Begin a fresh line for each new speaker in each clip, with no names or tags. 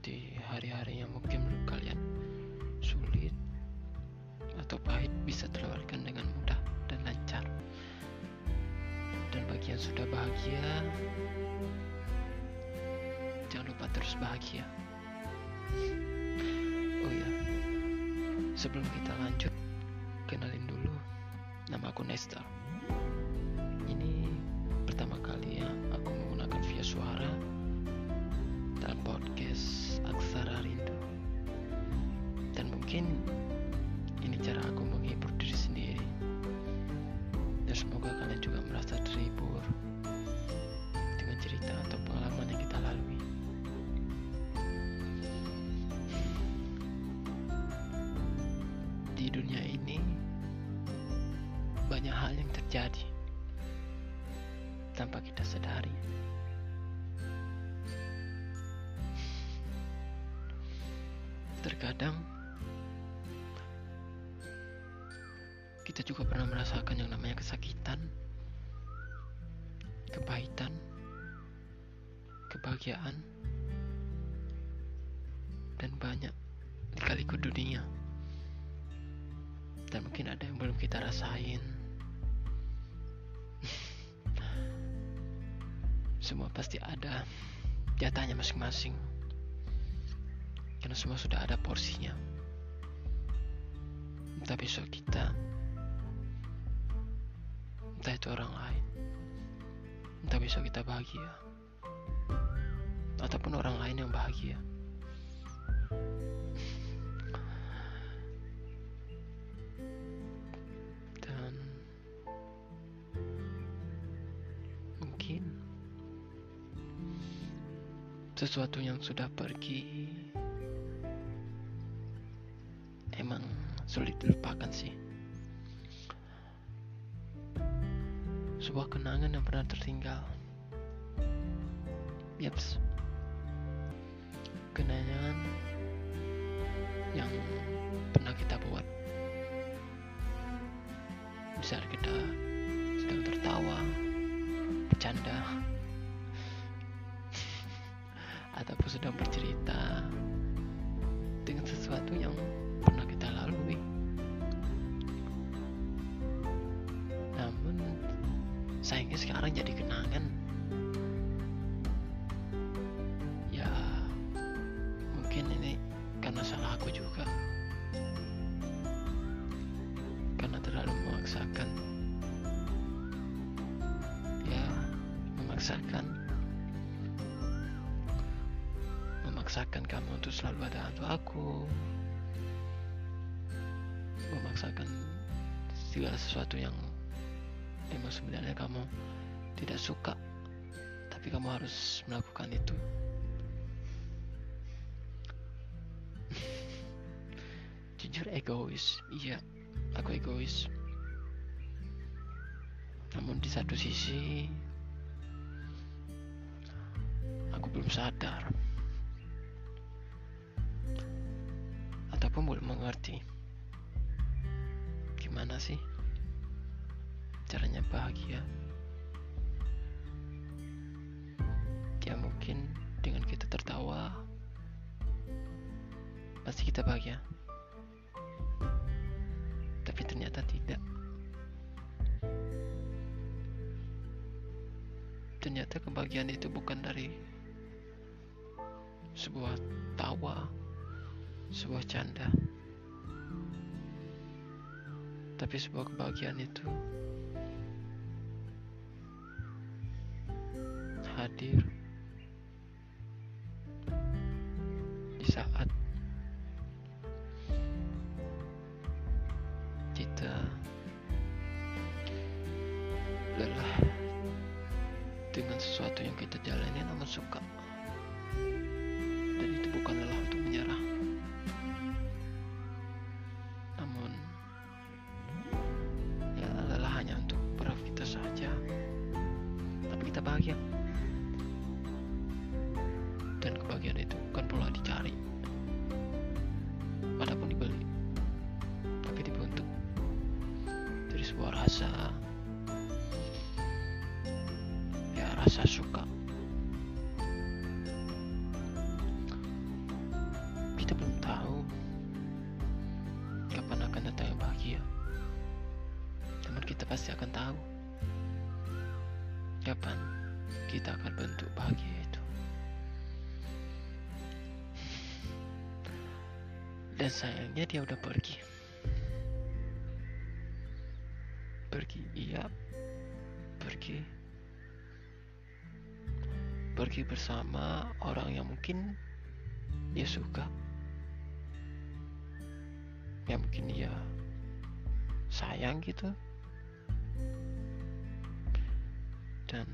melewati hari-hari yang mungkin menurut kalian sulit atau pahit bisa terlewatkan dengan mudah dan lancar. Dan bagi yang sudah bahagia jangan lupa terus bahagia. Oh ya sebelum kita lanjut kenalin dulu nama aku Nestor semoga kalian juga merasa terhibur dengan cerita atau pengalaman yang kita lalui di dunia ini banyak hal yang terjadi tanpa kita sadari. Terkadang kita juga pernah merasakan yang namanya kesakitan, kepahitan, kebahagiaan, dan banyak di dunia. Dan mungkin ada yang belum kita rasain. Semua pasti ada jatahnya masing-masing. Karena semua sudah ada porsinya. Entah besok kita, entah itu orang lain, entah besok kita bahagia, ataupun orang lain yang bahagia. Dan mungkin sesuatu yang sudah pergi emang sulit dilupakan sih. Sebuah kenangan yang pernah tertinggal. Yaps. Kenangan yang pernah kita buat di saat kita sedang tertawa, bercanda, ataupun sedang bercerita dengan sesuatu yang memaksakan. Memaksakan kamu untuk selalu ada untuk aku. Memaksakan segala sesuatu yang memang sebenarnya kamu tidak suka tapi kamu harus melakukan itu. Jujur egois. Iya aku egois. Namun di satu sisi belum sadar. Ataupun belum mengerti. Gimana sih caranya bahagia? Ya mungkin dengan kita tertawa pasti kita bahagia. Tapi ternyata tidak. Ternyata kebahagiaan itu bukan dari sebuah tawa sebuah canda tapi sebuah kebahagiaan itu hadir di saat kita Dan sayangnya dia udah pergi. Pergi, iya. Pergi. Pergi bersama orang yang mungkin dia suka. Yang mungkin dia sayang gitu. Dan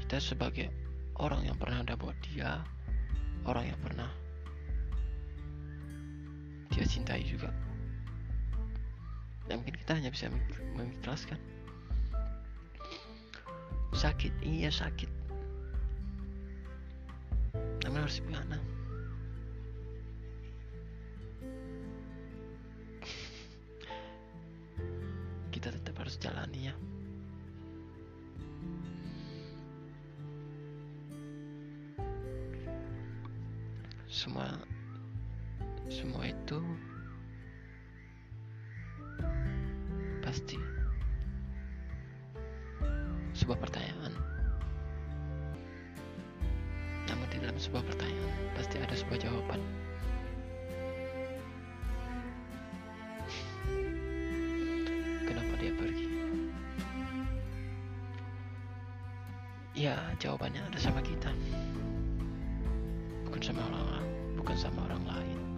kita sebagai orang yang pernah ada buat dia, orang yang pernah dia cintai juga. Dan mungkin kita hanya bisa mengikhlaskan. Sakit iya sakit. Namun harus gimana kita tetap harus jalani ya. Semua semua itu pasti sebuah pertanyaan. Namun di dalam sebuah pertanyaan pasti ada sebuah jawaban. Kenapa dia pergi? Ya, jawabannya ada sama kita. Bukan sama orang, bukan sama orang lain.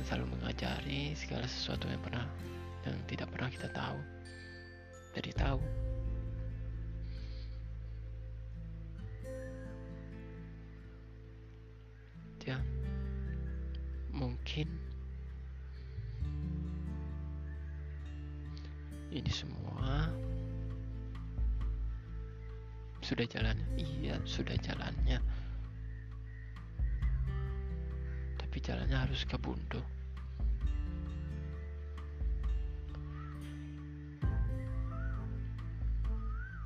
Dan selalu mengajari segala sesuatu yang pernah yang tidak pernah kita tahu. Jadi tahu. Ya. Mungkin ini semua sudah jalan. Iya sudah jalannya jalannya harus ke buntu.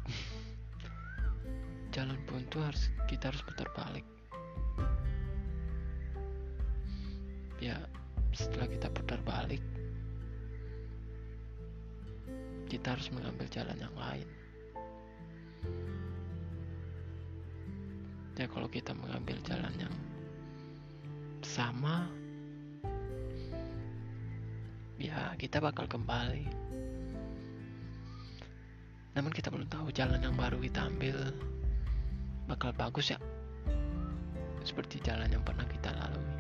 Jalan buntu harus kita harus putar balik. Ya, setelah kita putar balik, kita harus mengambil jalan yang lain. Ya kalau kita mengambil jalan yang sama ya kita bakal kembali. Namun kita belum tahu jalan yang baru kita ambil bakal bagus ya seperti jalan yang pernah kita lalui.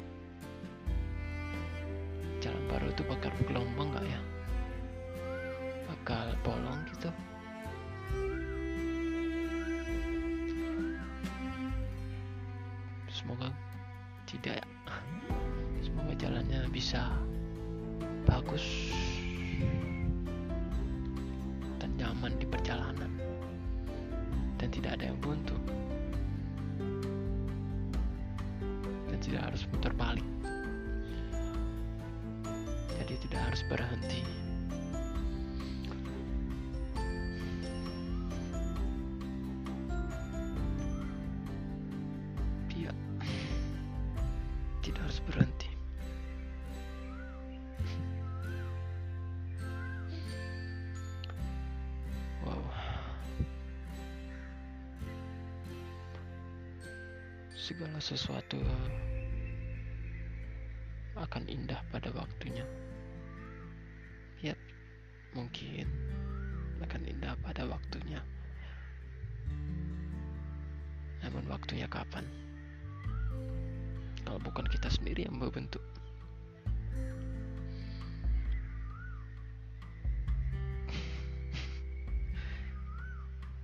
Jalan baru itu bakal gelombang gak ya? Bakal bolong gitu nyaman di perjalanan. Dan tidak ada yang buntu. Dan tidak harus putar balik. Jadi tidak harus berhenti segala sesuatu akan indah pada waktunya. Ya, mungkin akan indah pada waktunya. Namun waktunya kapan? Kalau bukan kita sendiri yang membentuk.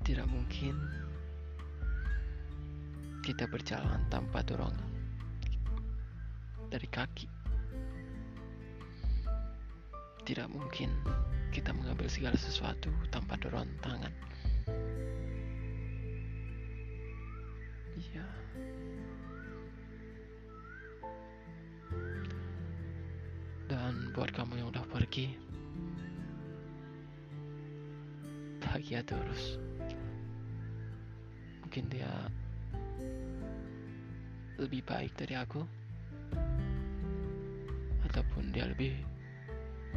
Tidak mungkin kita berjalan tanpa dorongan dari kaki. tidak mungkin kita mengambil segala sesuatu tanpa dorong tangan. Iya. Dan buat kamu yang udah pergi, bahagia terus. Mungkin dia lebih baik dari aku, ataupun dia lebih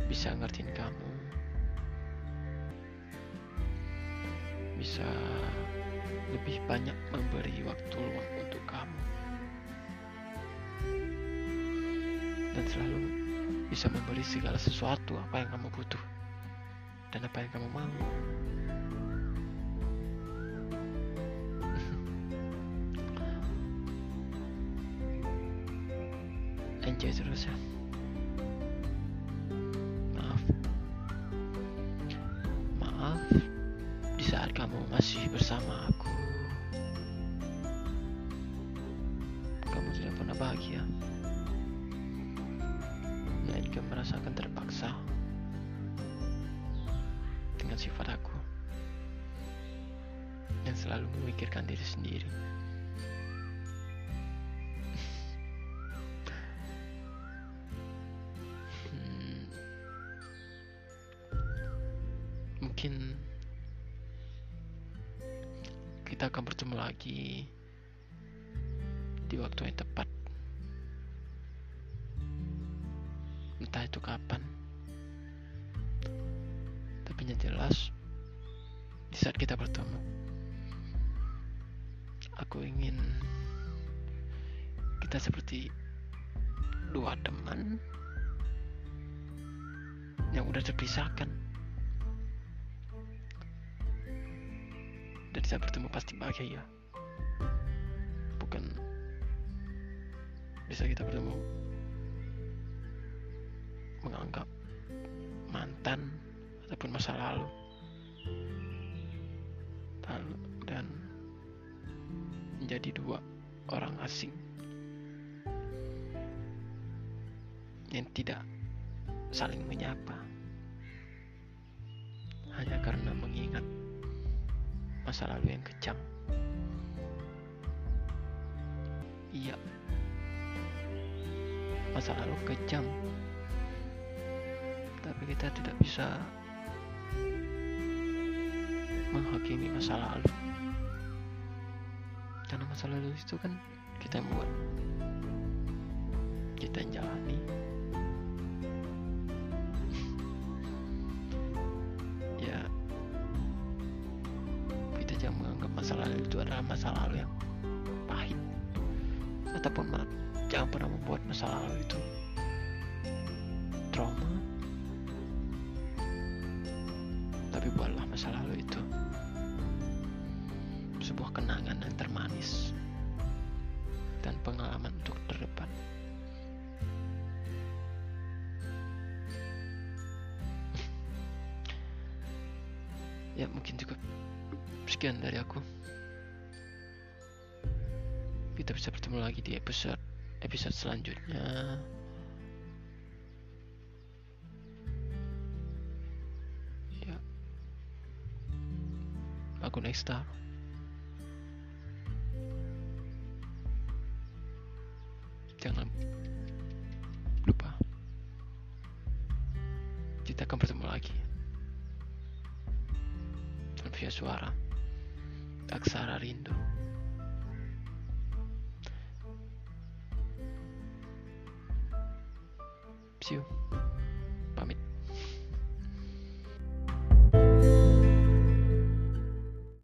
bisa ngertiin kamu, bisa lebih banyak memberi waktu luang untuk kamu, dan selalu bisa memberi segala sesuatu apa yang kamu butuh dan apa yang kamu mau. Enjoy terus ya. Maaf. Maaf di saat kamu masih bersama aku. Kamu tidak pernah bahagia. Melainkan merasakan terpaksa dengan sifat aku yang selalu memikirkan diri sendiri. Kita akan bertemu lagi di waktu yang tepat. Entah itu kapan. Tapi yang jelas di saat kita bertemu aku ingin kita seperti dua teman yang udah terpisahkan saat bertemu pasti bahagia bukan bisa kita bertemu menganggap mantan ataupun masa lalu dan menjadi dua orang asing yang tidak saling menyapa. Hanya karena mengingat masa lalu yang kejam. Iya, masa lalu kejam, tapi kita tidak bisa menghakimi masa lalu. Karena masa lalu itu kan kita buat. Kita jalani masa lalu itu adalah masa lalu yang pahit. Ataupun jangan pernah membuat masa lalu itu trauma. Tapi buatlah masa lalu itu sebuah kenangan yang termanis dan pengalaman untuk terdepan. ya mungkin cukup sekian dari aku. Kita bisa bertemu lagi di episode episode selanjutnya. Ya. Aku next star. Jangan lupa. Kita akan bertemu lagi. Via suara. Aksara Rindu. See you.